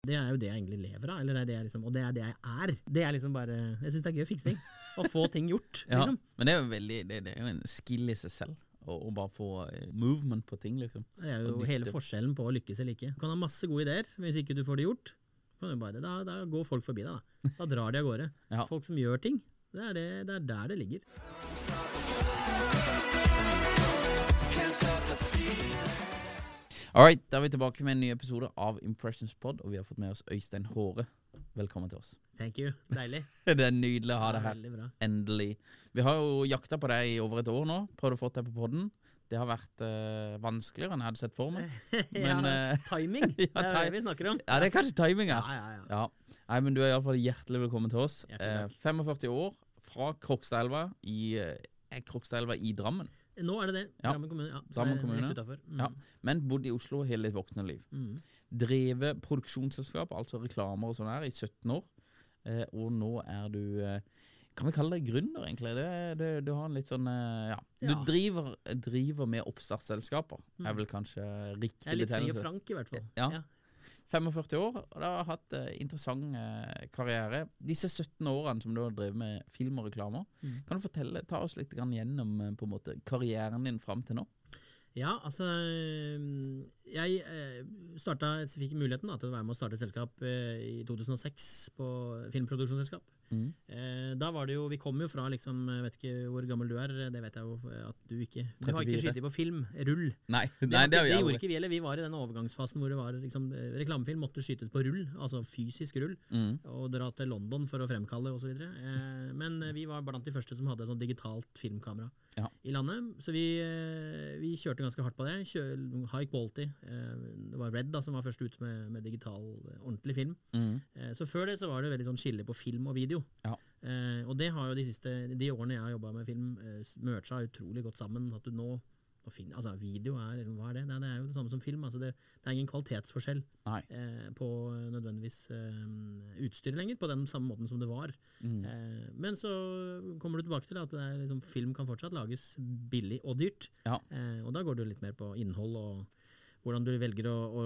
Det er jo det jeg egentlig lever av, eller det er det liksom, og det er det jeg er. Det er liksom bare Jeg syns det er gøy å fikse ting. Å få ting gjort. Liksom. Ja, men det er jo veldig Det, det er jo en skill i seg selv. Å å bare få eh, movement på ting, liksom. Det er jo hele forskjellen på å lykkes eller ikke. Du kan ha masse gode ideer, men hvis ikke du får det gjort, kan du bare, da, da går folk forbi deg. Da Da drar de av gårde. Ja. Folk som gjør ting, det er, det, det er der det ligger. All right, da er vi tilbake med en ny episode av Impressions Pod, og vi har fått med oss Øystein Håre. Velkommen til oss. Thank you. Deilig. Det er nydelig å ha deg her. Bra. Endelig. Vi har jo jakta på deg i over et år nå. Prøvd å få deg på podden. Det har vært eh, vanskeligere enn jeg hadde sett for meg. ja, Men, eh, timing. ja, det er det vi snakker om. Ja, det er kanskje timinga. Ja, ja, ja. Ja. Nei, men du er iallfall hjertelig velkommen til oss. Eh, 45 år fra Krokstadelva i, eh, Krokstadelva i Drammen. Nå er det det. Ja. Drammen kommune. Ja, Drammen kommune. Mm. Ja. Men bodd i Oslo hele ditt voksne liv. Mm. Drevet produksjonsselskap, altså reklamer og sånn her, i 17 år. Eh, og nå er du eh, Kan vi kalle deg gründer, egentlig? Det, det, du har en litt sånn eh, Ja. Du Ja. driver, driver med oppstartsselskaper, Mm. er vel kanskje riktig Jeg er litt fri og frank, i hvert fall. Ja. 45 år, og du har hatt eh, interessant eh, karriere. Disse 17 årene som du har drevet med film og reklamer, Mm. kan du fortelle, ta oss litt gjennom eh, på en måte karrieren din fram til nå? Ja, altså Jeg starta, fikk muligheten da, til å være med å starte et selskap i 2006 på filmproduksjonsselskap. Mm. Eh, da var det jo Vi kom jo fra liksom Jeg vet ikke hvor gammel du er, det vet jeg jo at du ikke Du har ikke 34. skytet på film. Rull. Nei, Det, nei, det det, vi gjorde ikke vi heller. Vi var i den overgangsfasen hvor det var liksom, eh, reklamefilm måtte skytes på rull, altså fysisk rull, Mm. og dra til London for å fremkalle osv. Eh, men vi var blant de første som hadde sånn digitalt filmkamera Ja. i landet. Så vi, vi kjørte ganske hardt på det. High quality. Det var Red da som var først ute med, med digital, ordentlig film. Mm. Så før det så var det veldig sånn skille på film og video. Ja. Eh, og det har jo de siste De årene jeg har jobba med film, eh, mercha utrolig godt sammen. At du nå, nå finner, altså Video er liksom, hva er det? det? Det er jo det samme som film. Altså det, det er ingen kvalitetsforskjell Nei. eh, på eh, nødvendigvis eh, utstyr lenger, på den samme måten som det var. Mm. Eh, men så kommer du tilbake til at det er, liksom, film kan fortsatt lages billig og dyrt. Ja. Eh, og da går det jo litt mer på innhold og hvordan du velger å, å,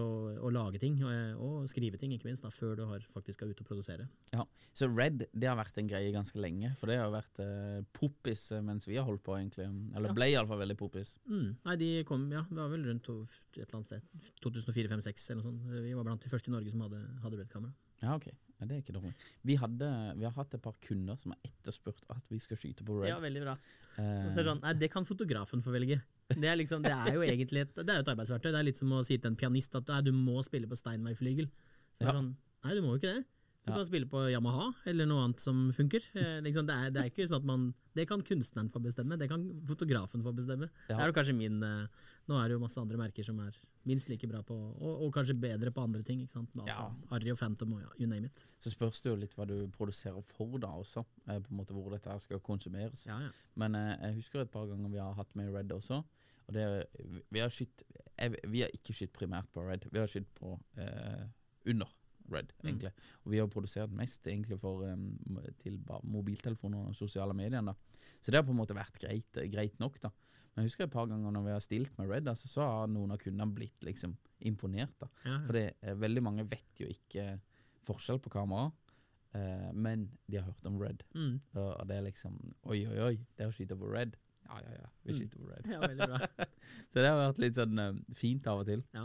å lage ting, og, og skrive ting, ikke minst, da, før du har faktisk skal ut og produsere. Ja, Så Red det har vært en greie ganske lenge, for det har vært eh, poppis eh, mens vi har holdt på, egentlig. Eller Ja. ble iallfall veldig poppis. Mm. Nei, de kom, ja, det var vel rundt to, et eller annet sted. 2004-2006 eller noe sånt. Vi var blant de første i Norge som hadde, hadde Red-kamera. Ja, ok. Ja, det er ikke dårlig. Vi, hadde, vi har hatt et par kunder som har etterspurt at vi skal skyte på Red. Ja, veldig bra. Eh, sånn, nei, det kan fotografen få velge. Det er, liksom, det er jo egentlig et, det er et arbeidsverktøy. Det er litt som å si til en pianist at du må spille på. Så er Ja. Sånn, nei, du må jo ikke det. Du Ja. kan spille på Yamaha, eller noe annet som funker. Liksom, det, er, det er ikke sånn at man Det kan kunstneren få bestemme, det kan fotografen få bestemme. Ja. Det er jo kanskje min eh, Nå er det jo masse andre merker som er minst like bra på, og, og kanskje bedre på andre ting. ikke sant? Alt Ja. Harry og Phantom og you name it. Så spørs det jo litt hva du produserer for da også, eh, på en måte hvor dette her skal konsumeres. Ja, ja. Men jeg husker et par ganger vi har hatt med Red også. Og det, vi har skytt Vi har ikke skytt primært på Red, vi har skytt på eh, under Red, egentlig. Og vi har produsert mest egentlig for um, til mobiltelefoner og sosiale medier. da. Så det har på en måte vært greit, greit nok, da. Men jeg husker et par ganger når vi har stilt med Red, altså, så har noen av kundene blitt liksom imponert. da. ja, ja. For eh, veldig mange vet jo ikke forskjell på kamera, eh, men de har hørt om Red. Mm. Og og det er liksom Oi, oi, oi, det å skyte på Red. Ja, ja, ja, vi sitter på Red. ja, veldig bra. Så det har vært litt sånn uh, fint av og til. Ja.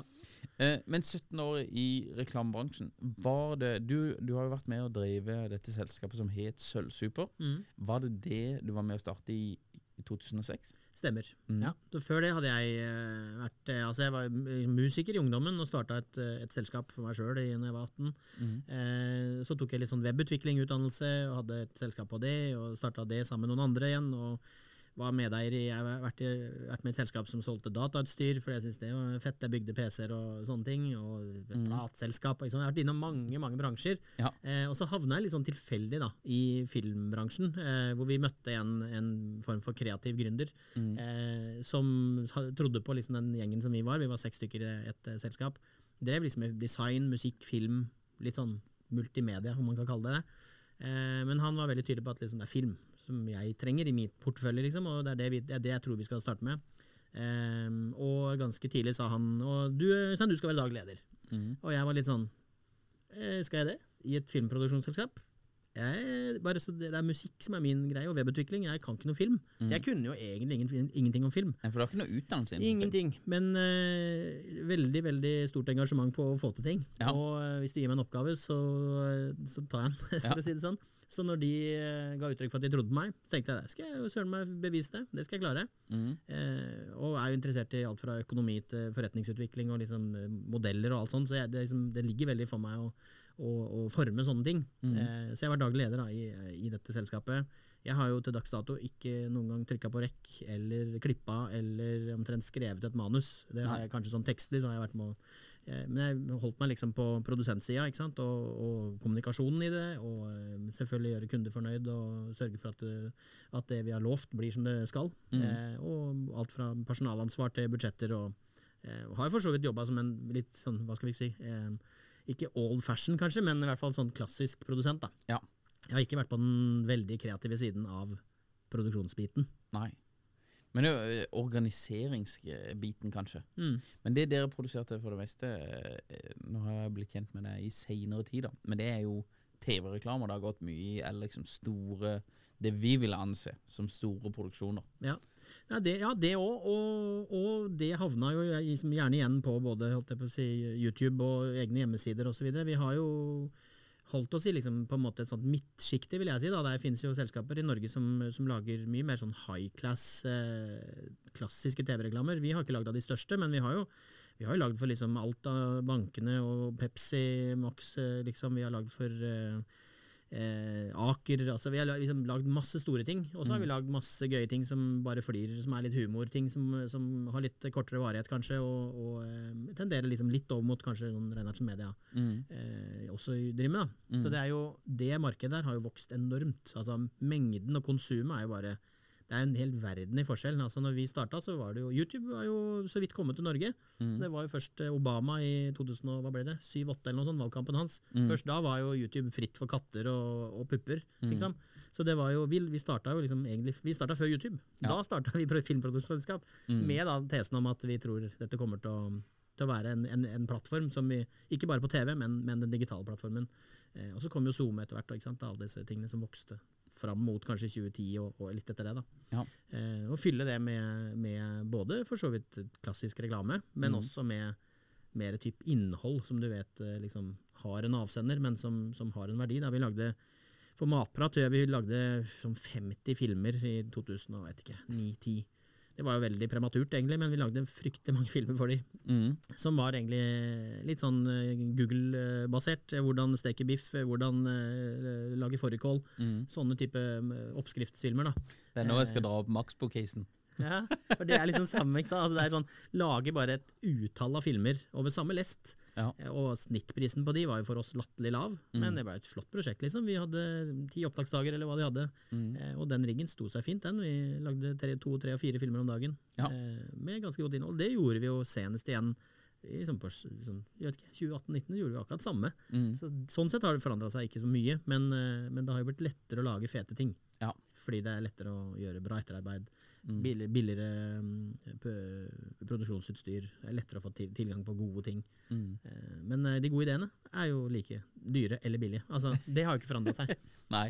Uh, men 17 år i reklamebransjen, var det du, du har jo vært med å drive dette selskapet som het Sølvsuper. Mm. Var det det du var med å starte i, i 2006? Stemmer. Mm. Ja. Så før det hadde jeg uh, vært Altså, jeg var musiker i ungdommen og starta et, et selskap for meg sjøl da jeg var 18. Mm. Så tok jeg litt sånn webutvikling-utdannelse og hadde et selskap på det, og starta det sammen med noen andre igjen. og var medeier i, Jeg har vært, vært med i et selskap som solgte datautstyr, for jeg syns det var fett. Jeg bygde PC-er og sånne ting. Og Mm. plateselskap. Liksom. Jeg har vært innom mange mange bransjer. Ja. Eh, og så havna jeg litt sånn tilfeldig da, i filmbransjen, eh, hvor vi møtte en, en form for kreativ gründer Mm. eh, som trodde på liksom den gjengen som vi var. Vi var seks stykker i et eh, selskap. Drev liksom med design, musikk, film, litt sånn multimedia, om man kan kalle det det. Eh, men han var veldig tydelig på at liksom, det er film som jeg trenger i mitt portefølje, liksom, og det er det, vi, det er det jeg tror vi skal starte med. Um, og ganske tidlig sa han og du, Øystein, du skal være daglig leder. Mm. Og jeg var litt sånn eh, Skal jeg det? I et filmproduksjonsselskap? Jeg, bare så det, er musikk som er min greie, og webutvikling. Jeg kan ikke noe film. Så jeg kunne jo egentlig ingen, ingenting om film. Ja, For du har ikke noe utdannelse? Ingenting. Men uh, veldig veldig stort engasjement på å få til ting. Ja. Og uh, hvis du gir meg en oppgave, så, så tar jeg den, for Ja. å si det sånn. Så når de eh, ga uttrykk for at de trodde på meg, tenkte jeg det skal jeg søren meg bevise det. Det skal jeg klare. Mm. Eh, og er jo interessert i alt fra økonomi til forretningsutvikling og liksom eh, modeller og alt sånt. Så jeg, det, liksom, det ligger veldig for meg å, å, å forme sånne ting. Mm. Eh, så jeg var daglig leder da, i, i dette selskapet. Jeg har jo til dags dato ikke noen gang trykka på rekk eller klippa eller omtrent skrevet et manus. Det har jeg kanskje sånn tekstlig, så har jeg vært med å Men jeg holdt meg liksom på produsentsida, ikke sant, og, og kommunikasjonen i det. Og eh, selvfølgelig gjøre kunder fornøyd og sørge for at, eh, at det vi har lovt, blir som det skal. Mm. Eh, og alt fra personalansvar til budsjetter og eh, Har for så vidt jobba som en litt sånn, hva skal vi si eh, Ikke old fashion, kanskje, men i hvert fall sånn klassisk produsent. da. Ja. Jeg har ikke vært på den veldig kreative siden av produksjonsbiten. Nei. Men jo eh, organiseringsbiten, kanskje. Mm. Men det dere produserte for det meste eh, Nå har jeg blitt kjent med det i seinere tid, da. Men det er jo TV-reklamer det har gått mye i, eller liksom store Det vi vil anse som store produksjoner. Ja, ja det òg. Ja, og, og, det havna jo liksom gjerne igjen på både på å si, YouTube og egne hjemmesider osv. Vi har jo holdt oss i liksom på en måte et sånt midtsjikte, vil jeg si. da. Der finnes jo selskaper i Norge som, som lager mye mer sånn high class, eh, klassiske TV-reklamer. Vi har ikke lagd av de største, men vi har jo vi har jo lagd for liksom alt av bankene og Pepsi, Max, eh, liksom. Vi har lagd for eh, eh, Aker. Altså, vi har liksom lagd masse store ting. Og så har vi lagd masse gøye ting som bare flyr, som er litt humor. Ting som, som har litt kortere varighet, kanskje, og, og eh, tenderer liksom litt over mot kanskje sånn Reinhardsen Media Mm. eh, også driver med. Da. Så det er jo, det markedet der har jo vokst enormt. Altså Mengden og konsumet er jo bare det er en hel verden i forskjell. Altså når vi starta, så var det jo YouTube var jo så vidt kommet til Norge. Mm. Det var jo først eh, Obama i 2000, hva ble det, 7-8 eller noe sånt, valgkampen hans. Mm. Først da var jo YouTube fritt for katter og, og pupper. Liksom. Så det var jo, vi, vi starta jo liksom egentlig Vi starta før YouTube. Ja. Da starta vi pro- filmproduksjonsselskap Mm. med da tesen om at vi tror dette kommer til å, til å være en, en, en plattform som vi Ikke bare på TV, men, men den digitale plattformen. Eh, og så kom jo Zoom etter hvert, og alle disse tingene som vokste fram mot kanskje 2010 og, og litt etter det. da. Ja. Eh, og fylle det med, med både for så vidt klassisk reklame, men Mm. også med mer type innhold som du vet eh, liksom har en avsender, men som, som har en verdi. Da vi lagde for Matprat tror jeg vi lagde sånn 50 filmer i 2009-10. Det var jo veldig prematurt, egentlig, men vi lagde fryktelig mange filmer for dem. Mm. Som var egentlig litt sånn eh, Google-basert. Hvordan steke biff, eh, hvordan eh, lage fårikål. Mm. Sånne type eh, oppskriftsfilmer. da. Det er nå jeg skal dra opp Maxbo-casen. Ja, for Det er liksom samme. ikke sant? Altså, det er sånn, Lage bare et utall av filmer over samme lest. Ja. Eh, Og snittprisen på de var jo for oss latterlig lav, Mm. men det ble et flott prosjekt. liksom. Vi hadde ti opptaksdager, eller hva de hadde. Mm. Eh, og den riggen sto seg fint, den. Vi lagde tre, to, tre og fire filmer om dagen Ja. eh, med ganske godt innhold. Det gjorde vi jo senest igjen i sånn, sånn, jeg vet ikke, 2018-2019 gjorde vi akkurat samme. Mm. Så, sånn sett har det forandra seg ikke så mye, men, men det har jo blitt lettere å lage fete ting. Ja. Fordi det er lettere å gjøre bra etterarbeid. Mm. Billig, billigere mm, produksjonsutstyr. Det er lettere å få til, tilgang på gode ting. Mm. Eh, Men eh, de gode ideene er jo like dyre eller billige. Altså, det har jo ikke forandra seg. Nei,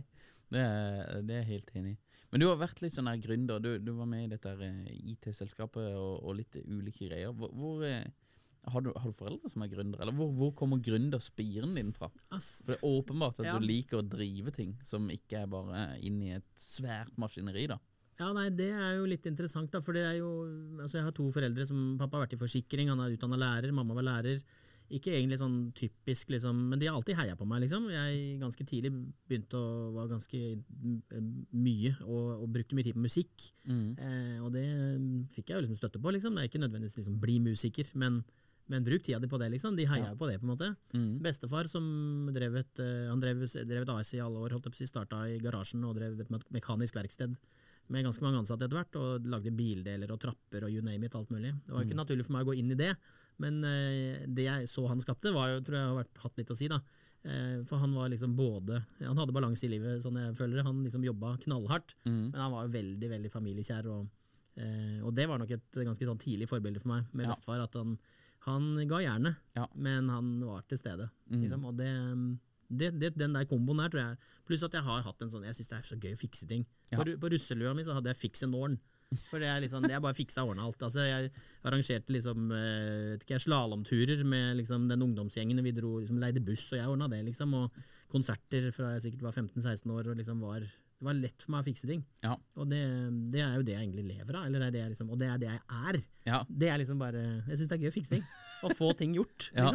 det er, det er jeg helt enig i. Men du har vært litt sånn her gründer. Du, du var med i dette eh, IT-selskapet og, og litt ulike greier. Hvor, hvor, har, du, har du foreldre som er gründere, eller hvor, hvor kommer gründerspiren din fra? For det er åpenbart at Ja. du liker å drive ting som ikke er bare inn i et svært maskineri, da. Ja, nei, Det er jo litt interessant. da, for det er jo, altså Jeg har to foreldre som Pappa har vært i forsikring, han er utdanna lærer, mamma var lærer. Ikke egentlig sånn typisk, liksom, men de har alltid heia på meg. liksom. Jeg ganske tidlig begynte å var ganske mm, mye og, og brukte mye tid på musikk. Eh, og det fikk jeg jo liksom støtte på. liksom. Det er ikke nødvendigvis liksom bli musiker, men, men bruk tida di på det. liksom. De heia Ja. på det, på en måte. Mm. Bestefar som drev et, eh, han drev, drev et AS i alle år, holdt jeg på å si, starta i garasjen og drev et mekanisk verksted med ganske mange ansatte etter hvert, og lagde bildeler og trapper og you name it, alt mulig. Det var ikke naturlig for meg å gå inn i det, men eh, det jeg så han skapte, var jo, tror jeg har vært, hatt litt å si, da. Eh, for han var liksom både Han hadde balanse i livet, sånn jeg føler det. Han liksom jobba knallhardt, Mm. men han var jo veldig, veldig familiekjær. Og, eh, og det var nok et ganske sånn tidlig forbilde for meg med Ja. bestefar. At han, han ga jernet, Ja. men han var til stede. Mm. Liksom, og det, det, det, den der komboen der, tror jeg Pluss at jeg har hatt en sånn Jeg syns det er så gøy å fikse ting. Ja. På, på russelua mi så hadde jeg fiks en åren. For det er liksom, det er bare fiksa og ordna alt. Altså, jeg arrangerte liksom eh, slalåmturer med liksom, den ungdomsgjengen. Vi dro, liksom, leide buss, og jeg ordna det. liksom, Og konserter fra jeg sikkert var 15-16 år. og liksom var, Det var lett for meg å fikse ting. Ja. Og det, det er jo det jeg egentlig lever av. Eller det er det jeg liksom, og det er det jeg er. ja. Det er liksom bare Jeg syns det er gøy å fikse ting. Å få ting gjort. Ja.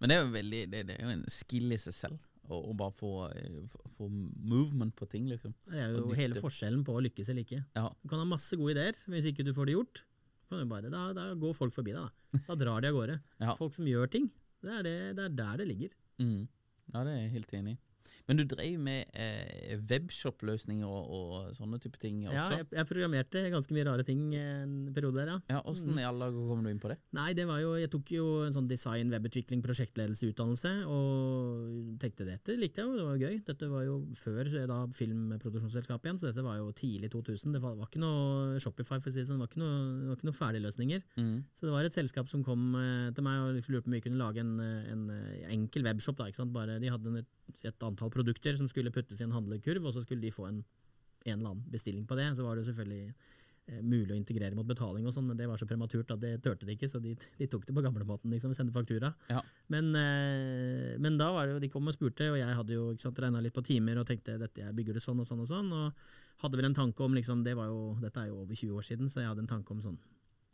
Men det er jo veldig Det, det er jo en skill i seg selv. Å bare få, eh, få, movement på ting, liksom. Det er jo hele forskjellen på å lykkes eller ikke. Ja. Du kan ha masse gode ideer, men hvis ikke du får det gjort, kan du bare, da, da går folk forbi deg. Da, da drar de av gårde. Ja. Folk som gjør ting, det er, det, det er der det ligger. Mm. Ja, det er jeg helt enig i. Men du drev med eh, webshop-løsninger og, og sånne type ting også? Ja, jeg, jeg programmerte ganske mye rare ting en periode der, ja. Ja, hvordan i alle dager kom du inn på det? Nei, det var jo, jeg tok jo en sånn design, webutvikling, prosjektledelse-utdannelse, og tenkte dette likte jeg jo, det var gøy. Dette var jo før eh, da filmproduksjonsselskapet igjen, så dette var jo tidlig 2000. Det var, var ikke noe Shopify, for å si det sånn, det var ikke noe, noe ferdigløsninger. Mm. Så det var et selskap som kom eh, til meg og lurte på om vi kunne lage en, eh, en eh, enkel webshop. Da, ikke sant? Bare, de hadde en, et, et antall produkter som skulle puttes i en handlekurv, og så skulle de få en, en eller annen bestilling på det. Så var det selvfølgelig eh, mulig å integrere mot betaling og sånn, men det var så prematurt at det turte de ikke, så de, de tok det på gamlemåten, liksom, sende faktura. Ja. Men, eh, men da var det jo, de kom og spurte, og jeg hadde jo regna litt på timer og tenkte dette, jeg bygger det sånn og sånn og sånn, og hadde vel en tanke om liksom, det var jo, Dette er jo over 20 år siden, så jeg hadde en tanke om sånn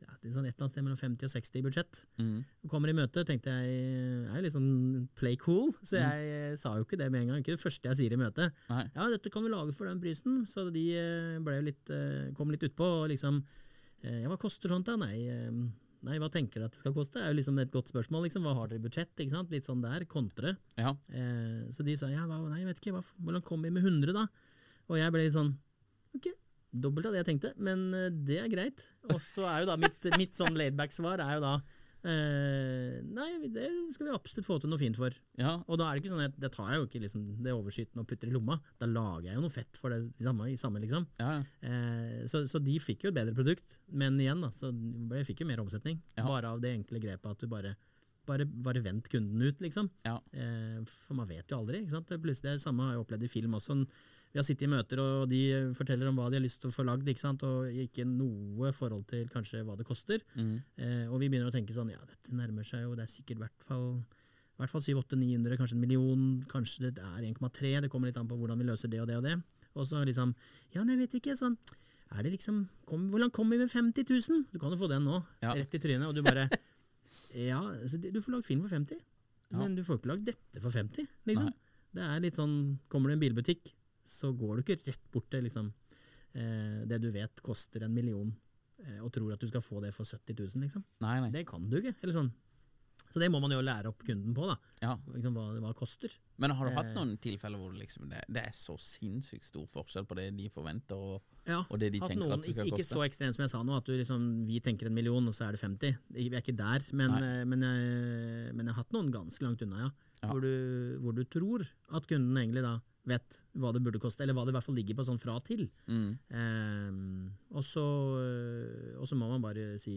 ja, det er sånn et eller annet sted mellom 50 og 60 i budsjett. Mm. Kommer i møte, tenkte jeg er jo litt sånn play cool, så jeg mm. sa jo ikke det med en gang. Ikke det første jeg sier i møtet. Nei. Ja, dette kan vi lage for den prisen. Så de eh, litt, eh, kom litt utpå og liksom Ja, hva koster sånt da? Nei, nei, hva tenker dere at det skal koste? Det er jo liksom et godt spørsmål. liksom, Hva har dere i budsjett? ikke sant? Litt sånn der, kontre. Ja. Eh, så de sa ja, hva, nei, jeg vet ikke, hva, hvordan kom vi med 100 da? Og jeg ble litt sånn, ok, dobbelt av det jeg tenkte, men eh, det er greit. Og så er jo da mitt, mitt sånn laidback-svar er jo da, eh, nei, det skal vi absolutt få til noe fint for. ja. Og da er det ikke sånn at det tar jeg jo ikke liksom, det overskytende og putter i lomma, da lager jeg jo noe fett for det samme, samme liksom. ja. Eh, så, så de fikk jo et bedre produkt, men igjen da, så jeg fikk jo mer omsetning, Ja. bare av det enkle grepet at du bare, bare, bare vent kunden ut, liksom. ja. Eh, for man vet jo aldri. ikke sant? Plutselig, det samme har jeg opplevd i film også. Vi har sittet i møter, og de forteller om hva de har lyst til å få lagd, ikke sant? og ikke noe forhold til kanskje hva det koster. Mm. Eh, og vi begynner å tenke sånn, ja, dette nærmer seg jo, det er sikkert i hvert fall i hvert fall 700-900, kanskje en million, kanskje det er 1,3, det kommer litt an på hvordan vi løser det og det og det. Og så liksom, ja, nei, jeg vet ikke, sånn, Er det liksom kom, Hvordan kommer vi med 50 000? Du kan jo få den nå, Ja. rett i trynet, og du bare Ja, altså, du får lagd film for 50, Ja. men du får ikke lagd dette for 50, liksom. Nei. Det er litt sånn Kommer du i en bilbutikk, så går du ikke rett bort til liksom eh, det du vet koster en million, eh, og tror at du skal få det for 70 000, liksom. Nei, nei. Det kan du ikke. Eller sånn. Så det må man jo lære opp kunden på, da. Ja. Liksom, hva, hva det koster. Men har du hatt Eh. noen tilfeller hvor liksom, det, det er så sinnssykt stor forskjell på det de forventer, og, Ja, og det de tenker noen, at det skal ikke, ikke så ekstremt som jeg sa nå, at du liksom, vi tenker en million, og så er det 50. Vi er ikke der, men, eh, men, jeg, men jeg har hatt noen ganske langt unna, ja. Ja. Hvor, du, hvor du tror at kunden egentlig da vet hva det burde koste, eller hva det i hvert fall ligger på sånn fra til. Mm. Ehm, og, så, øh, og så må man bare si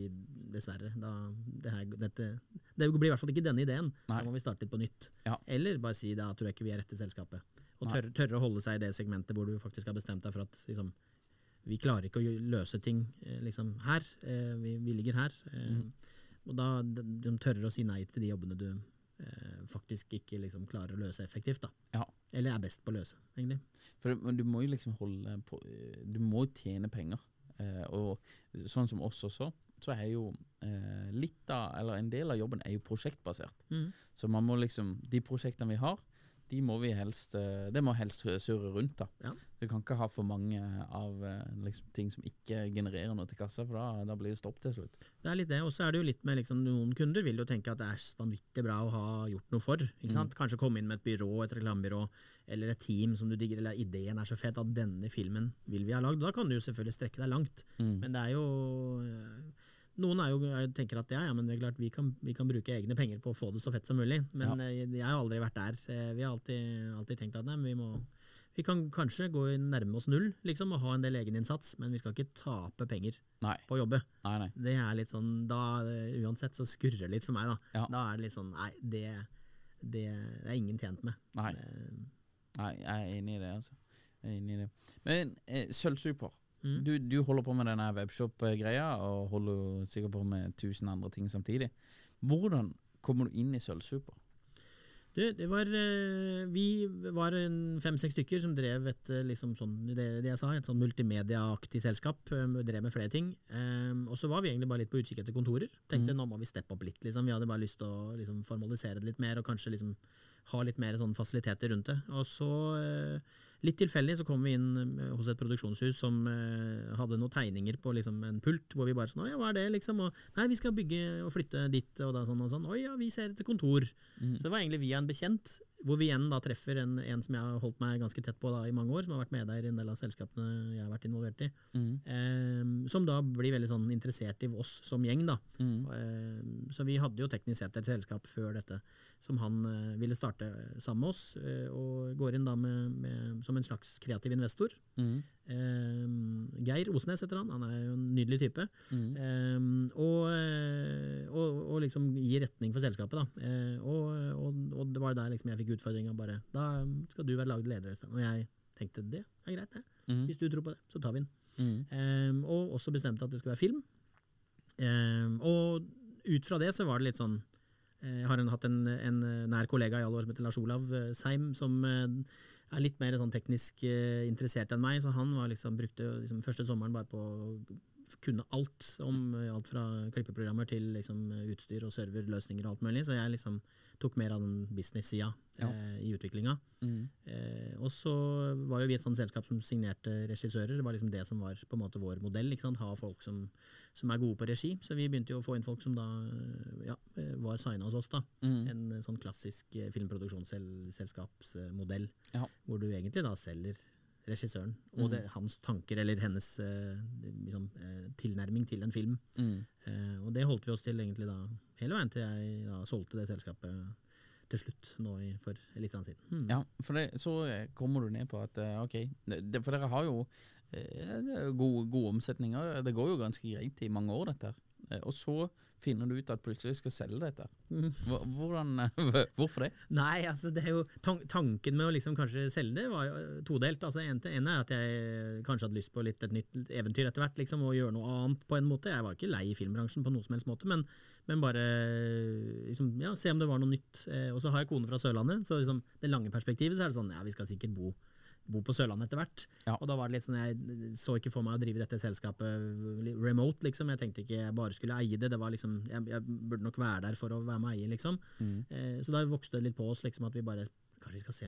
dessverre. Da, det, her, dette, det blir i hvert fall ikke denne ideen. Nei. Da må vi starte litt på nytt. Ja. Eller bare si da tror jeg ikke vi er rette selskapet. Og tørre, tørre å holde seg i det segmentet hvor du faktisk har bestemt deg for at liksom, vi klarer ikke å løse ting eh, liksom, her. Eh, vi, vi ligger her. Eh, Mhm. Og da de, de tørre å si nei til de jobbene du eh, faktisk ikke liksom, klarer å løse effektivt. Da. Ja. Eller er best på å løse, egentlig. For du må jo liksom holde på Du må jo tjene penger. Eh, og sånn som oss også, så er jo eh, litt av, eller en del av jobben er jo prosjektbasert. Mm. Så man må liksom De prosjektene vi har, de må vi helst eh, Det må helst surre rundt, da. Ja. Vi kan ikke ha for mange av eh, liksom, ting som ikke genererer noe til kassa, for da, da blir det stopp til slutt. Det er litt det, og så er det jo litt med liksom, Noen kunder vil jo tenke at det er vanvittig bra å ha gjort noe for. ikke sant? Kanskje komme inn med et byrå, et reklamebyrå, eller et team som du digger, eller ideen er så fet at denne filmen vil vi ha lagd. Da kan du jo selvfølgelig strekke deg langt. Mm. Men det er jo Noen er jo, er, tenker at ja, ja, men det er klart vi kan, vi kan bruke egne penger på å få det så fett som mulig. Men ja. jeg har aldri vært der. Eh, Vi har alltid, alltid tenkt at nei, vi må vi kan kanskje gå i nærme oss null liksom, og ha en del egeninnsats, men vi skal ikke tape penger Nei. på å jobbe. Nei, nei. Det er litt sånn, da, eh, Uansett så skurrer det litt for meg. Da Ja. Da er det litt sånn Nei, det, det, det er ingen tjent med. Nei. Det, Nei, jeg er enig i det, altså. Jeg er enig i det. Men eh, Sølvsuper. Mm. Du, du holder på med denne webshop-greia, og holder sikkert på med tusen andre ting samtidig. Hvordan kommer du inn i Sølvsuper? Du, det var eh, Vi var fem-seks stykker som drev et eh, liksom sånn, det, det jeg sa, et sånn multimediaaktig selskap. eh, Drev med flere ting. Um, og så var vi egentlig bare litt på utkikk etter kontorer. Tenkte nå må vi steppe opp litt. liksom. Vi hadde bare lyst til å liksom, formalisere det litt mer, og kanskje liksom ha litt mer sånn fasiliteter rundt det. Og så, eh, litt tilfeldig, så kom vi inn eh, hos et produksjonshus som eh, hadde noen tegninger på liksom, en pult, hvor vi bare sånn Å ja, hva er det, liksom? Og nei, vi skal bygge og flytte dit og da sånn og sånn. Oi ja, vi ser etter kontor. Så det var egentlig via en bekjent, hvor vi igjen da treffer en, en som jeg har holdt meg ganske tett på da i mange år, som har vært med der i en del av selskapene jeg har vært involvert i. Eh, som da blir veldig sånn interessert i oss som gjeng, da. Eh, så vi hadde jo teknisk sett et selskap før dette som han eh, ville starte sammen med oss, eh, og går inn da med, med, som en slags kreativ investor. Eh, Geir Osnes heter han, han er jo en nydelig type. Eh, og, eh, og, og liksom gir retning for selskapet. Da. Og, og, og det var der liksom jeg fikk utfordringa bare Da skal du være lagd leder. Øystein. Og jeg tenkte det er greit, det. Hvis du tror på det, så tar vi den. Eh, og også bestemte at det skulle være film. Og ut fra det så var det litt sånn Jeg har en, hatt en, en nær kollega i alle år som heter Lars Olav eh, Seim, som eh, er litt mer sånn teknisk eh, interessert enn meg, så han liksom, brukte liksom første sommeren bare på kunne alt om eh, alt fra klippeprogrammer til liksom, utstyr og serverløsninger og alt mulig, så jeg liksom tok mer av den business-sida eh, i utviklinga. Eh, og så var jo vi et sånt selskap som signerte regissører. Det var liksom det som var på en måte vår modell. Ikke sant? Ha folk som, som er gode på regi. Så vi begynte jo å få inn folk som da ja, eh, var signa hos oss. da. En eh, sånn klassisk filmproduksjonsselskapsmodell. Ja. Hvor du egentlig da selger regissøren og det, hans tanker eller hennes eh, liksom, eh, tilnærming til en film. Eh, og det holdt vi oss til egentlig da hele veien til jeg da solgte det selskapet til slutt nå i, for litt siden. Mm. Ja, for det, så eh, kommer du ned på at eh, ok, det, for dere har jo eh, gode, gode omsetninger. Det går jo ganske greit i mange år, dette. her. Og så finner du ut at plutselig skal selge dette. Hvordan, eh, hvorfor det? Nei, altså det er jo tanken med å liksom kanskje selge det var jo eh, todelt. Altså en, en er at jeg kanskje hadde lyst på litt et nytt eventyr etter hvert, liksom, og gjøre noe annet på en måte. Jeg var ikke lei i filmbransjen på noen som helst måte, men, men bare liksom, ja, se om det var noe nytt. Eh, og så har jeg kone fra Sørlandet, så liksom, det lange perspektivet så er det sånn ja, vi skal sikkert bo bo på Sørlandet etter hvert. Ja. Og da var det litt sånn, Jeg så ikke for meg å drive dette selskapet remote, liksom. Jeg tenkte ikke jeg bare skulle eie det. det var liksom, Jeg, jeg burde nok være der for å være med og eie, liksom. Eh, så da vokste det litt på oss liksom, at vi bare Kanskje vi skal se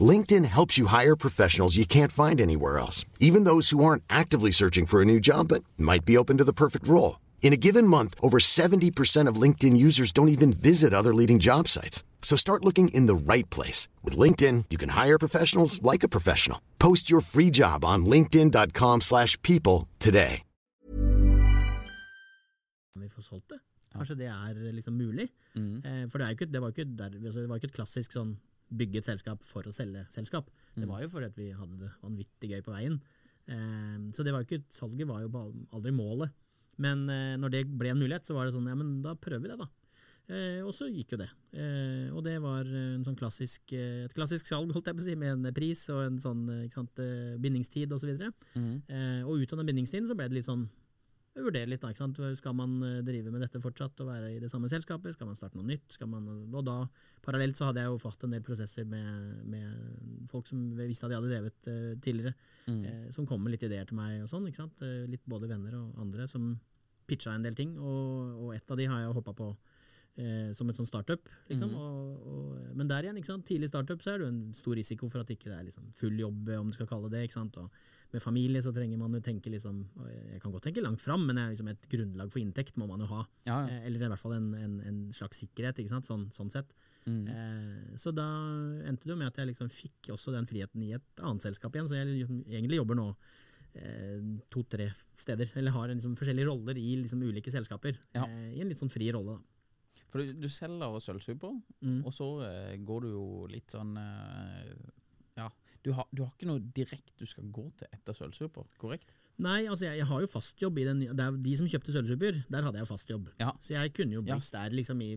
LinkedIn helps you hire professionals you can't find anywhere else, even those who aren't actively searching for a new job but might be open to the perfect role. In a given month, over 70% of LinkedIn users don't even visit other leading job sites. So start looking in the right place. With LinkedIn, you can hire professionals like a professional. Post your free job on linkedin.com slash people today. om vi får solgt det. Kanskje det er liksom mulig. Mm. Eh, for det, er jo ikke, det, var jo ikke der, altså, det var jo ikke et klassisk sånn bygge et selskap for å selge selskap. Mm. Det var jo fordi vi hadde det vanvittig gøy på veien. Eh, så det var jo ikke, salget var jo aldri målet. Men eh, når det ble en mulighet, så var det sånn ja, men da prøver vi det, da. Eh, og så gikk jo det. Eh, og det var en sånn klassisk, et klassisk salg, holdt jeg på å si, med en pris og en sånn ikke sant, bindingstid osv. Og, så Mm. eh, og ut av den bindingstiden så ble det litt sånn vurdere litt. da? Skal man eh, drive med dette fortsatt og være i det samme selskapet? Skal man starte noe nytt? Skal man, og da, Parallelt så hadde jeg jo fått en del prosesser med, med folk som visste at de hadde drevet uh, tidligere, Mm. eh, som kom med litt ideer til meg og sånn. ikke sant? Eh, litt både venner og andre som pitcha en del ting, og, og ett av de har jeg hoppa på. Eh, som et sånn startup. Liksom. Mm. Og, og, men der igjen, ikke sant? tidlig startup så er det jo en stor risiko for at ikke det er liksom full jobb, om du skal kalle det ikke sant? Og med familie så trenger man jo tenke liksom Jeg kan godt tenke langt fram, men liksom et grunnlag for inntekt må man jo ha. Ja, ja. Eh, eller i hvert fall en, en, en slags sikkerhet, ikke sant? Sånn, sånn sett. Mm. Eh, så da endte det jo med at jeg liksom fikk også den friheten i et annet selskap igjen. Så jeg liksom egentlig jobber nå eh, to-tre steder, eller har en, liksom, forskjellige roller i liksom, ulike selskaper. Ja. Eh, I en litt sånn fri rolle, da. For du, du selger sølvsuper, Mm. og så eh, går du jo litt sånn eh, Ja, du har, du har ikke noe direkte du skal gå til etter sølvsuper, korrekt? Nei, altså jeg, jeg har jo fast jobb i den De som kjøpte Sølvsuper, der hadde jeg jo fast jobb. Ja. Så jeg kunne jo Ja. blitt der liksom i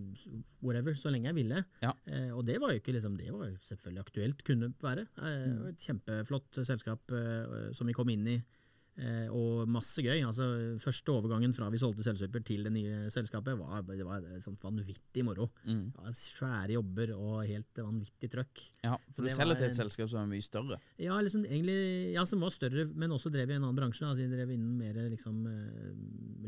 whatever, så lenge jeg ville. Ja. Eh, og det var jo ikke liksom Det var jo selvfølgelig aktuelt, kunne være. Eh, Mm. Et kjempeflott selskap eh, som vi kom inn i. Eh, og masse gøy. altså Første overgangen fra vi solgte Selvsuper til det nye selskapet, var, det var sånn vanvittig moro. Mm. Ja, svære jobber og helt vanvittig trøkk. Ja, for du selger til et selskap som er mye større. Ja, liksom, egentlig, ja, som var større, men også drev i en annen bransje. Da. De drev innen mer liksom, eh,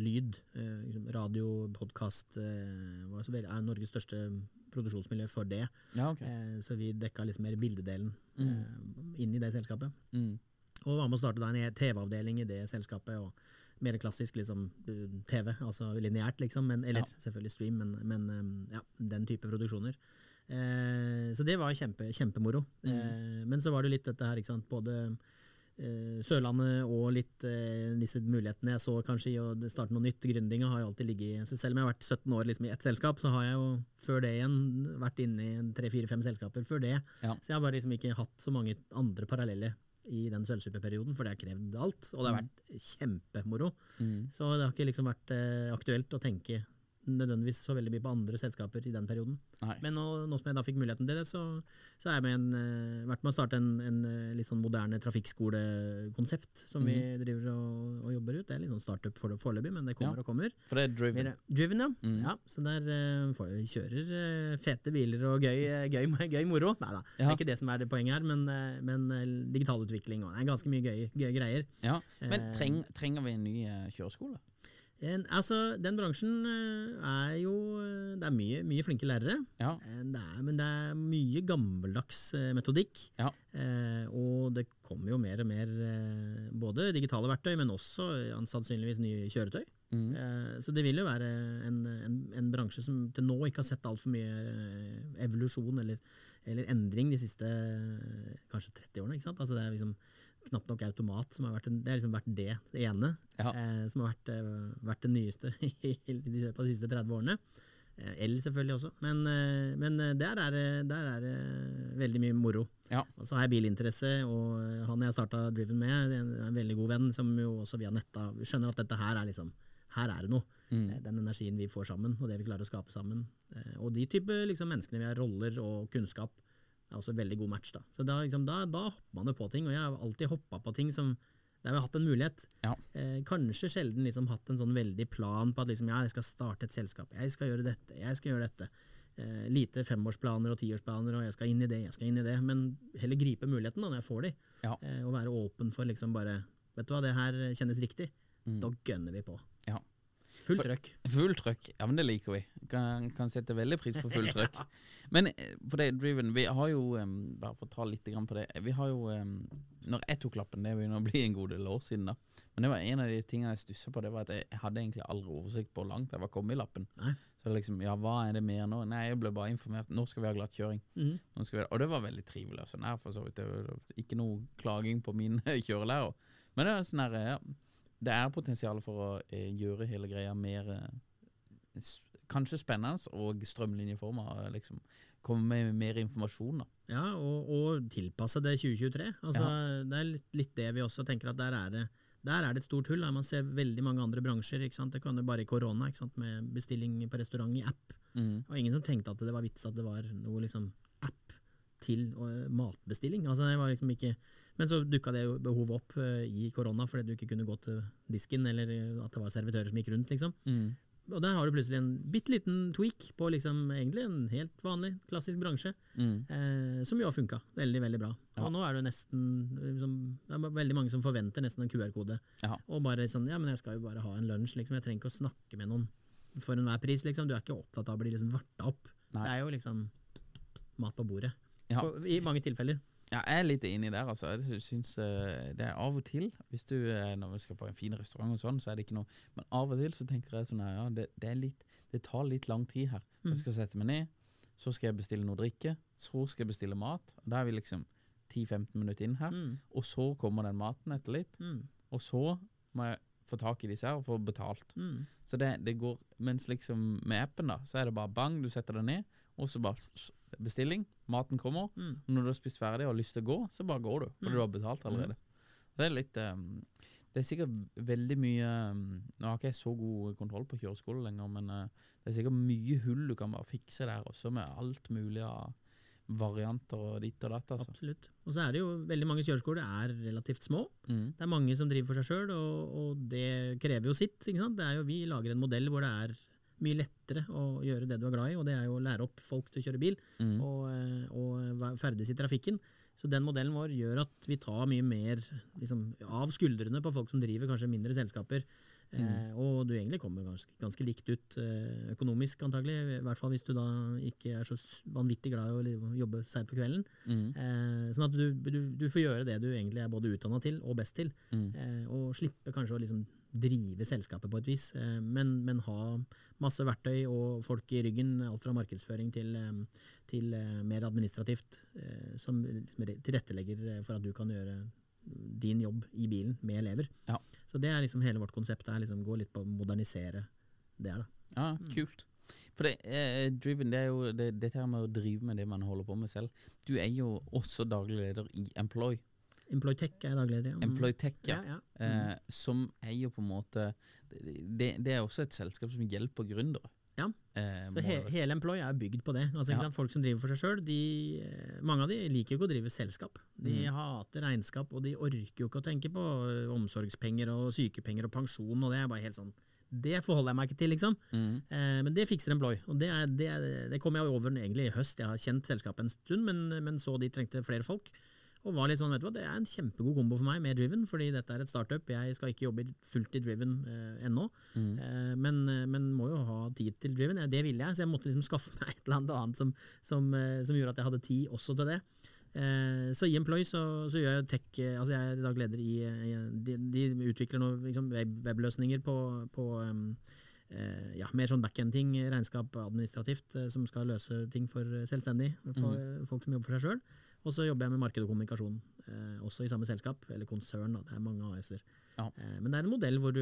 lyd. Eh, liksom, radio, podkast. Var veldig- er Norges største produksjonsmiljø for det. Ja, okay. Så vi dekka liksom mer bildedelen Mm. inn i det selskapet. Mm. Og var med å starte en TV-avdeling i det selskapet. og mer klassisk liksom, eh, TV, altså lineært, liksom. Men, eller Ja. selvfølgelig stream, men, men eh, ja, den type produksjoner. Eh, så det var kjempe, kjempemoro. Mm. Eh, men så var det litt dette her, ikke sant. Både eh, Sørlandet og litt eh, disse mulighetene jeg så kanskje i å starte noe nytt. Gründinga har jo alltid ligget i så Selv om jeg har vært 17 år liksom, i ett selskap, så har jeg jo før det igjen vært inne i tre-fire-fem selskaper før det. Ja. Så jeg har bare liksom ikke hatt så mange andre parallelle i den sølvsuperperioden, for det har krevd alt. Og det har vært kjempemoro. Mm. Så det har ikke liksom vært eh, aktuelt å tenke nødvendigvis så veldig mye på andre selskaper i den perioden. Nei. Men nå, nå som jeg da fikk muligheten til det, så, så er jeg med en, uh, vært med å starte en, en eh, litt sånn moderne trafikkskolekonsept som vi driver og, og jobber ut. Det er litt sånn startup for foreløpig, men det kommer Ja. og kommer. For det er driven. Driven, ja. Mm. ja. Så der uh, får vi kjører uh, fete biler og gøy, gøy, gøy moro. Nei da, det er ikke det som er det poenget her, men, men eh, digital utvikling og det er ganske mye gøy, greier. Ja. Men treng, trenger vi en ny kjøreskole? En, altså, den bransjen eh, er jo eh, Det er mye, mye flinke lærere. Ja. Eh, Det er, men det er mye gammeldags metodikk. Ja. Eh, og det kommer jo mer og mer både digitale verktøy, men også sannsynligvis nye kjøretøy. Mm. Eh, så det vil jo være en, en, en bransje som til nå ikke har sett altfor mye evolusjon eller, eller endring de siste kanskje 30 årene. ikke sant? Altså det er liksom knapt nok automat. Som har vært en, det har liksom vært det, det ene Ja. eh, som har vært, eh, vært det nyeste i de, på de siste 30 årene. Eh, El selvfølgelig også, men, eh, men eh, der er det veldig mye moro. Ja. Og så har jeg bilinteresse, og han jeg starta Driven med, er en, en veldig god venn, som jo også via netta skjønner at dette her er liksom her er det noe. Mm. Den energien vi får sammen, og det vi klarer å skape sammen. Og de type liksom, menneskene vi har, roller og kunnskap, er også en veldig god match. Da Så da, liksom, da, da hopper man jo på ting, og jeg har alltid hoppa på ting som der vi har hatt en mulighet. Ja. Eh, kanskje sjelden liksom hatt en sånn veldig plan på at liksom, ja, jeg skal starte et selskap, jeg skal gjøre dette, jeg skal gjøre dette. Eh, lite femårsplaner og tiårsplaner, og jeg skal inn i det, jeg skal inn i det. Men heller gripe muligheten da, når jeg får de, Ja. eh, og være åpen for liksom bare Vet du hva, det her kjennes riktig. Da gønner vi på. Ja. Fullt trøkk. Full trøkk, ja men det liker vi. Kan, kan sette veldig pris på fullt trøkk. Men for det, Driven, vi har jo, bare for å ta litt grann på det Vi har jo, når jeg tok lappen, det begynner å bli en god del år siden da Men det var en av de tingene jeg stusset på, det var at jeg hadde egentlig aldri oversikt på hvor langt jeg var kommet i lappen. Nei. Så liksom, ja, hva er det mer nå? Nei, jeg ble bare informert, nå skal vi ha glattkjøring. Mm. Vi, og det var veldig trivelig. Sånn her, for så vidt. Ikke noe klaging på min kjørelærer. Men det er sånn her, ja, det er potensial for å eh, gjøre hele greia mer eh, Kanskje spennende og strømlinjeforma. Liksom, komme med mer informasjon. da Ja, og, og tilpasse det 2023. Altså, Det er litt, litt det vi også tenker at der er det der er det et stort hull. Man ser veldig mange andre bransjer. Ikke sant? Det kan jo bare i korona, ikke sant? med bestilling på restaurant i app. Mm. Og ingen som tenkte at det var vits at det var noe liksom app til matbestilling. Altså, det var liksom ikke Men så dukka det behovet opp øh, i korona fordi du ikke kunne gå til disken, eller at det var servitører som gikk rundt, liksom. Mm. Og der har du plutselig en bitte liten tweak på liksom egentlig en helt vanlig, klassisk bransje, Mm. eh, som jo har funka veldig, veldig bra. Ja. Og nå er det nesten liksom, Det er veldig mange som forventer nesten en QR-kode. Ja. Og bare sånn Ja, men jeg skal jo bare ha en lunsj, liksom. Jeg trenger ikke å snakke med noen for enhver pris, liksom. Du er ikke opptatt av å bli liksom varta opp. Nei. Det er jo liksom mat på bordet. Ja. På, I mange tilfeller. Ja, jeg er litt inni der, altså. Jeg syns eh, det er av og til Hvis du eh, Når vi skal på en fin restaurant og sånn, så er det ikke noe Men av og til så tenker jeg sånn ja, det, det er litt Det tar litt lang tid her. Mm. Jeg skal sette meg ned, så skal jeg bestille noe drikke, så skal jeg bestille mat. Og Da er vi liksom 10-15 minutter inn her, Mm. og så kommer den maten etter litt. Mm. Og så må jeg få tak i disse her og få betalt. Mm. Så det, det går Mens liksom med appen, da, så er det bare bang, du setter deg ned, og så bare bestilling, maten kommer. Mm. Når du har spist ferdig og har lyst til å gå, så bare går du, for Mm. du har betalt allerede. Det er litt um, Det er sikkert veldig mye um, Nå har ikke jeg så god kontroll på kjøreskole lenger, men uh, det er sikkert mye hull du kan bare fikse der også, med alt mulig av varianter og ditt og datt. Altså. Absolutt. Og så er det jo veldig mange kjøreskoler er relativt små. Mm. Det er mange som driver for seg sjøl, og, og det krever jo sitt. Det er jo, vi lager en modell hvor det er mye lettere å gjøre det du er glad i, og det er jo å lære opp folk til å kjøre bil Mm. og, eh, og ferdes i trafikken. Så den modellen vår gjør at vi tar mye mer liksom, av skuldrene på folk som driver kanskje mindre selskaper. Eh, og du egentlig kommer ganske, ganske likt ut eh, økonomisk, antagelig. I hvert fall hvis du da ikke er så vanvittig glad i å jobbe seint på kvelden. Mm. Eh, sånn at du, du, du får gjøre det du egentlig er både utdanna til og best til. Mm. Og slippe kanskje å liksom drive selskapet på et vis, eh, men, men ha masse verktøy og folk i ryggen, alt fra markedsføring til, eh, til eh, mer administrativt, som liksom tilrettelegger for at du kan gjøre din jobb i bilen med elever. Ja. Så det er liksom hele vårt konsept, er liksom gå litt på å modernisere det her, da. Ja, kult. For det, eh, Driven, det er jo det, dette her med å drive med det man holder på med selv. Du er jo også daglig leder i Employ. Employtech er daglig leder. ja. Mm. Employ Tech, ja. ja, Mm. Eh, som er jo på en måte det, det er også et selskap som hjelper gründere. Ja. Eh, Så he, hele Employ er bygd på det. Altså, sant? Folk som driver for seg sjøl, mange av de liker jo ikke å drive selskap. De Mm. hater regnskap, og de orker jo ikke å tenke på omsorgspenger og sykepenger og pensjon, og det er bare helt sånn Det forholder jeg meg ikke til, liksom. Mm. Eh, men det fikser Employ, og det, er, det, det kom jeg over egentlig i høst. Jeg har kjent selskapet en stund, men, men så de trengte flere folk. Og var litt sånn, vet du hva, Det er en kjempegod kombo for meg med Driven, fordi dette er et startup. Jeg skal ikke jobbe fullt i Driven eh, ennå, Mm. eh, men, eh, men må jo ha tid til Driven. Ja, det ville jeg, så jeg måtte liksom skaffe meg et eller annet som, som, eh, som gjorde at jeg hadde tid også til det. Eh, så i Employ så, så gjør jeg tech eh, Altså jeg er i dag leder i, i de, de utvikler nå liksom web, webløsninger på, på um, eh, ja, mer sånn backend-ting, regnskap administrativt, som skal løse ting for selvstendig, for folk som jobber for seg sjøl. Og så jobber jeg med marked og kommunikasjon, eh, også i samme selskap, eller konsern. Da. Det er mange AS-er. Ja. Eh, men det er en modell hvor du,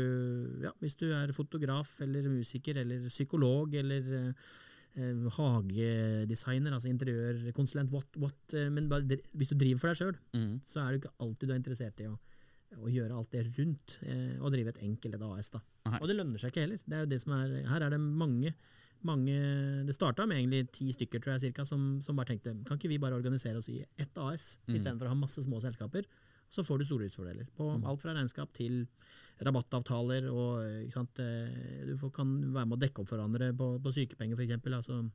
ja, hvis du er fotograf eller musiker eller psykolog eller eh, hagedesigner, altså interiørkonsulent, what, what, men bare, hvis du driver for deg sjøl, Mm. så er du ikke alltid du er interessert i å, å gjøre alt det rundt, og drive et enkelt et AS. da. Nei. Og det lønner seg ikke heller. Det er jo det som er, her er det mange, mange Det starta med egentlig ti stykker, tror jeg, cirka, som, som bare tenkte kan ikke vi bare organisere oss i ett AS, Mm. istedenfor å ha masse små selskaper? Så får du stordriftsfordeler på Mm. alt fra regnskap til rabattavtaler. og ikke sant, eh, Du får, kan være med å dekke opp for hverandre på, på sykepenger, f.eks. Altså,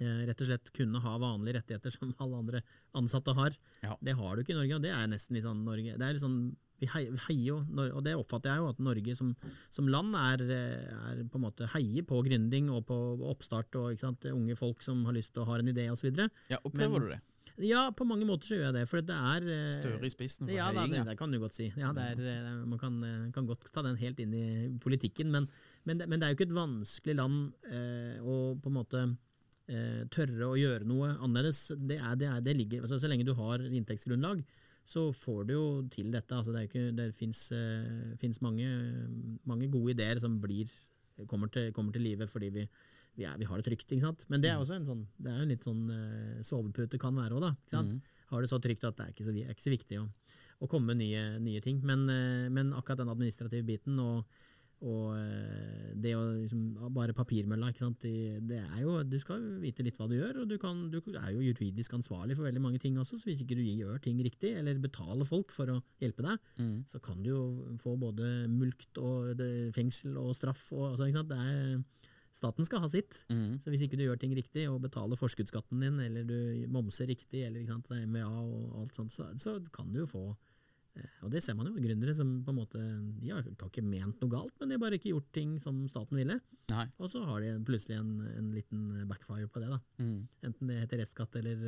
eh, rett og slett kunne ha vanlige rettigheter som alle andre ansatte har. Ja. Det har du ikke i Norge, og det er nesten litt sånn Norge det er litt sånn, vi heier, vi heier jo, og det oppfatter jeg jo, at Norge som, som land er, er på en måte heier på gründing og på oppstart og sant, unge folk som har lyst til å ha en idé osv. Ja, Opplever Men- du det? Ja, på mange måter så gjør jeg det, for det er eh, Støre i spissen for ja, da, det, det kan du godt si. Ja, det er, eh, man kan, eh, kan godt ta den helt inn i politikken, men, men, det, men det er jo ikke et vanskelig land eh, å på en måte eh, tørre å gjøre noe annerledes. Det, er, det, er, det ligger, altså, så lenge du har inntektsgrunnlag, så får du jo til dette. Altså, det ikke, det fins mange, mange gode ideer som blir, kommer, til, kommer til live fordi vi, vi, er, vi har det trygt. Ikke sant? Men det er også en sånn, det er en litt sånn eh, sovepute kan være òg, da. Ikke sant? Har det så trygt at det er ikke så, er ikke så viktig å, å komme med nye, nye ting. Men, eh, men akkurat den administrative biten og, og eh, det å liksom, bare papirmølla, ikke sant? Det, det er jo, du skal vite litt hva du gjør, og du, kan, du er jo juridisk ansvarlig for veldig mange ting også, så hvis ikke du gjør ting riktig, eller betaler folk for å hjelpe deg, Mm. så kan du jo få både mulkt og det, fengsel og straff. Og, altså, ikke sant? Det er, staten skal ha sitt. Mm. Så hvis ikke du gjør ting riktig, og betaler forskuddsskatten din, eller du momser riktig, eller ikke sant, det MVA og alt sånt, så, så kan du jo få Og det ser man jo, gründere som på en måte De har, har ikke ment noe galt, men de har bare ikke gjort ting som staten ville. Nei. Og så har de plutselig en, en liten backfire på det. da. Mm. Enten det heter restskatt eller,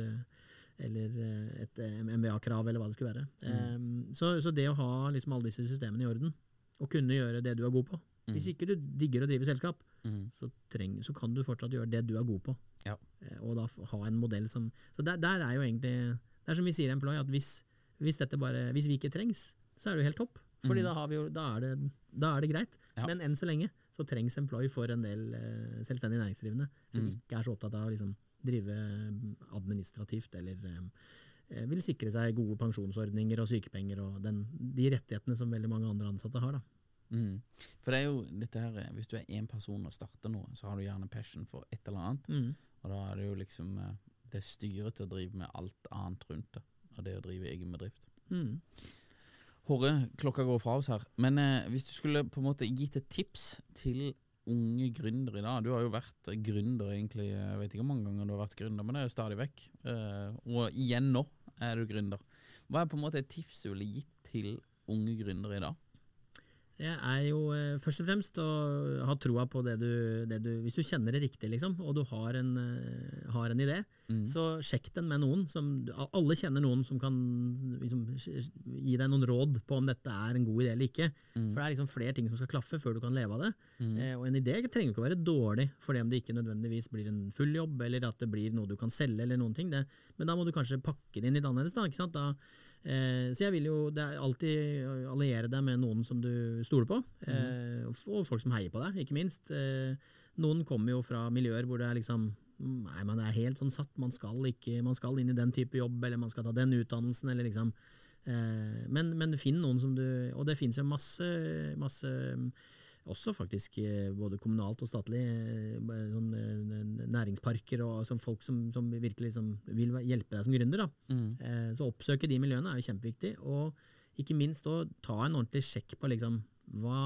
eller et MBA-krav, eller hva det skulle være. Um, så, så det å ha liksom alle disse systemene i orden, og kunne gjøre det du er god på Hvis ikke du digger å drive selskap, Mm. så, treng, så kan du fortsatt gjøre det du er god på. Ja. Eh, Og da ha en modell som Så der, der er jo egentlig Det er som vi sier i Employ, at hvis, hvis, dette bare, hvis vi ikke trengs, så er det jo helt topp. Fordi da, har vi jo, da, er det, da er det greit. Ja. Men enn så lenge så trengs Employ for en del uh, selvstendig næringsdrivende som Mm. ikke er så opptatt av å liksom, drive mm, administrativt eller eh, vil sikre seg gode pensjonsordninger og sykepenger og den, de rettighetene som veldig mange andre ansatte har. da. Mm. For det er jo dette her Hvis du er én person og starter noe, så har du gjerne passion for et eller annet. Mm. Og da er det jo liksom Det styret til å drive med alt annet rundt det. Og det å drive egen bedrift. Mm. Håre, klokka går fra oss her. Men eh, hvis du skulle på en måte gitt et tips til unge gründere i dag Du har jo vært gründer egentlig, jeg vet ikke hvor mange ganger du har vært gründer, men det er jo stadig vekk. Eh, og igjen nå er du gründer. Hva er på en måte et tips du ville gitt til unge gründere i dag? Det er jo eh, først og fremst å ha troa på det du, det du Hvis du kjenner det riktig, liksom, og du har en, eh, har en idé, Mm. så sjekk den med noen. Som, alle kjenner noen som kan liksom, gi deg noen råd på om dette er en god idé eller ikke. For det er liksom flere ting som skal klaffe før du kan leve av det. Eh, og en idé trenger ikke å være dårlig for det om det ikke nødvendigvis blir en full jobb, eller at det blir noe du kan selge, eller noen ting. Det, men da må du kanskje pakke det inn litt annerledes. Da, ikke sant? Da, så jeg vil jo det er alltid alliere deg med noen som du stoler på, eh, og folk som heier på deg, ikke minst. Eh, noen kommer jo fra miljøer hvor det er liksom Nei, man er helt sånn satt. Man skal, ikke, man skal inn i den type jobb, eller man skal ta den utdannelsen, eller liksom eh, men, men finn noen som du Og det finnes jo masse, masse også faktisk eh, både kommunalt og statlig, eh, sånn, eh, næringsparker og som folk som, som virkelig som vil hjelpe deg som gründer. Da. Eh, Så oppsøke de miljøene er jo kjempeviktig. Og ikke minst å ta en ordentlig sjekk på liksom, hva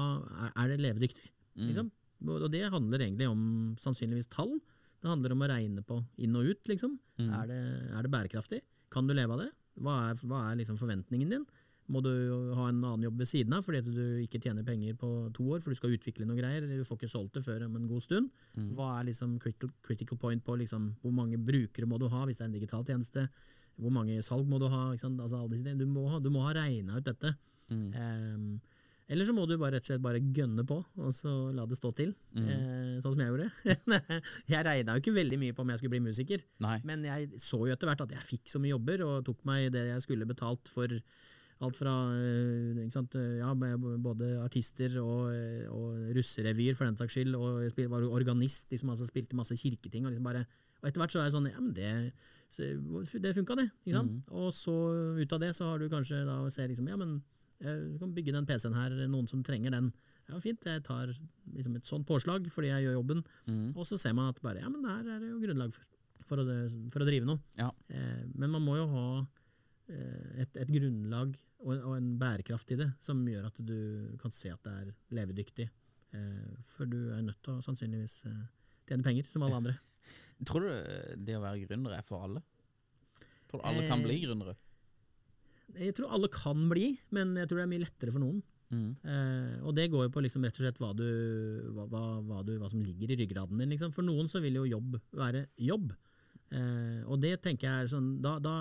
er, er det levedyktig. Liksom? Og det handler egentlig om sannsynligvis tall. Det handler om å regne på inn og ut. Liksom. Er, det, er det bærekraftig? Kan du leve av det? Hva er, hva er liksom forventningen din? Må du ha en annen jobb ved siden av fordi at du ikke tjener penger på to år, for du skal utvikle noe greier, eller du får ikke solgt det før om en god stund? Hva er liksom critical, critical point på liksom, hvor mange brukere må du ha hvis det er en digital tjeneste? Hvor mange salg må du ha? Ikke sant? Altså, du, må ha du må ha regna ut dette. Ehm, Eller så må du bare rett og slett bare gønne på, og så la det stå til. Mm. Eh, sånn som jeg gjorde. jeg regna jo ikke veldig mye på om jeg skulle bli musiker, Nei. men jeg så jo etter hvert at jeg fikk så mye jobber, og tok meg det jeg skulle betalt for alt fra eh, sant, ja, både artister og, eh, og russerevyer, for den saks skyld, og jeg var organist, liksom, altså spilte masse kirketing. Og, liksom bare, og etter hvert så er det sånn Ja, men det, det funka, det. Ikke sant? Og så ut av det så har du kanskje da ser liksom Ja, men du kan bygge den PC-en her, noen som trenger den. Ja, fint, jeg tar liksom et sånt påslag fordi jeg gjør jobben. Mm. Og så ser man at bare, ja, men det her er det jo grunnlag for, for, å, for å drive noe. Ja. Eh, men man må jo ha eh, et, et grunnlag og en, og en bærekraft i det som gjør at du kan se at det er levedyktig. Eh, for du er nødt til å sannsynligvis eh, tjene penger, som alle andre. Tror du eh, det å være gründer er for alle? Tror du alle kan Eh, bli gründere? Jeg tror alle kan bli, men jeg tror det er mye lettere for noen. Mm. Eh, og det går jo på liksom rett og slett hva, du, hva, hva, hva, du, hva som ligger i ryggraden din. Liksom. For noen så vil jo jobb være jobb. Eh, og det tenker jeg er sånn da, da,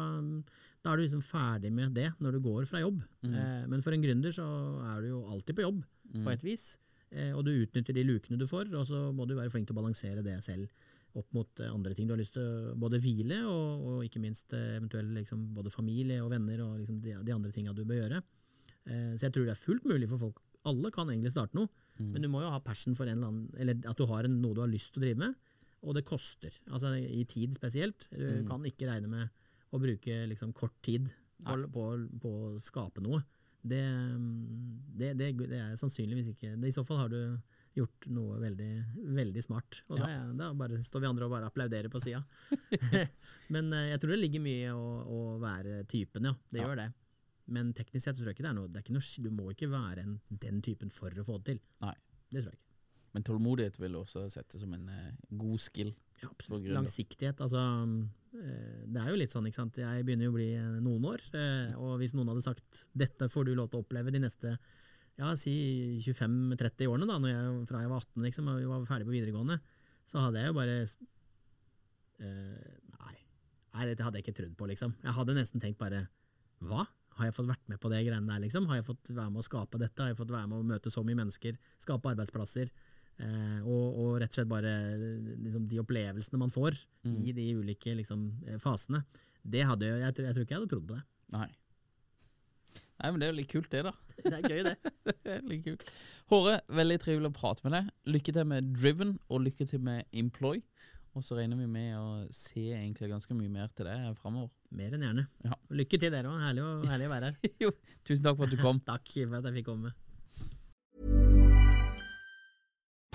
da er du liksom ferdig med det når du går fra jobb. Eh, men for en gründer så er du jo alltid på jobb, på et vis. Eh, og du utnytter de lukene du får, og så må du være flink til å balansere det selv opp mot eh, andre ting du har lyst til å både hvile, og, og ikke minst eh, eventuelt liksom, både familie og venner og liksom de, de andre tinga du bør gjøre. Eh, Så jeg tror det er fullt mulig for folk. Alle kan egentlig starte noe, men du må jo ha passion for en eller annen Eller at du har en, noe du har lyst til å drive med, og det koster. Altså i tid spesielt. Du kan ikke regne med å bruke liksom kort tid på, på, på å skape noe. Det, det, det, det er sannsynligvis ikke I så fall har du gjort noe veldig, veldig smart. Og er- da bare står vi andre og bare applauderer på sida. Men eh, jeg tror det ligger mye i å, å være typen, ja. Det Ja. gjør det. Men teknisk sett tror jeg ikke det er noe, det er ikke noe Du må ikke være en, den typen for å få det til. Nei. Det tror jeg ikke. Men tålmodighet vil også sette som en eh, god skill. Ja, absolutt. Langsiktighet. Altså, eh, det er jo litt sånn, ikke sant. Jeg begynner jo å bli eh, noen år, og hvis noen hadde sagt dette får du lov til å oppleve de neste ja, si 25-30 årene, da, når jeg, fra jeg var 18 liksom, og vi var ferdig på videregående, så hadde jeg jo bare eh, Nei. Nei, dette hadde jeg ikke trodd på, liksom. Jeg hadde nesten tenkt bare Hva? Har jeg fått vært med på det greiene der, liksom? Har jeg fått være med å skape dette? Har jeg fått være med å møte så mye mennesker? Skape arbeidsplasser? Eh, og, og rett og slett bare liksom, de opplevelsene man får i de ulike liksom, eh, fasene. Det hadde jeg, jeg, tror- jeg tror ikke jeg hadde trodd på det. Nei. Nei, men det er jo litt kult, det, da. Det er gøy, det. Det er litt kult. Håre, veldig trivelig å prate med deg. Lykke til med Driven, og lykke til med Employ. Og så regner vi med å se egentlig ganske mye mer til deg framover. Mer enn gjerne. Ja. Lykke til dere òg. Herlig, herlig å være her. Jo, tusen takk for at du kom. Takk for at jeg fikk komme.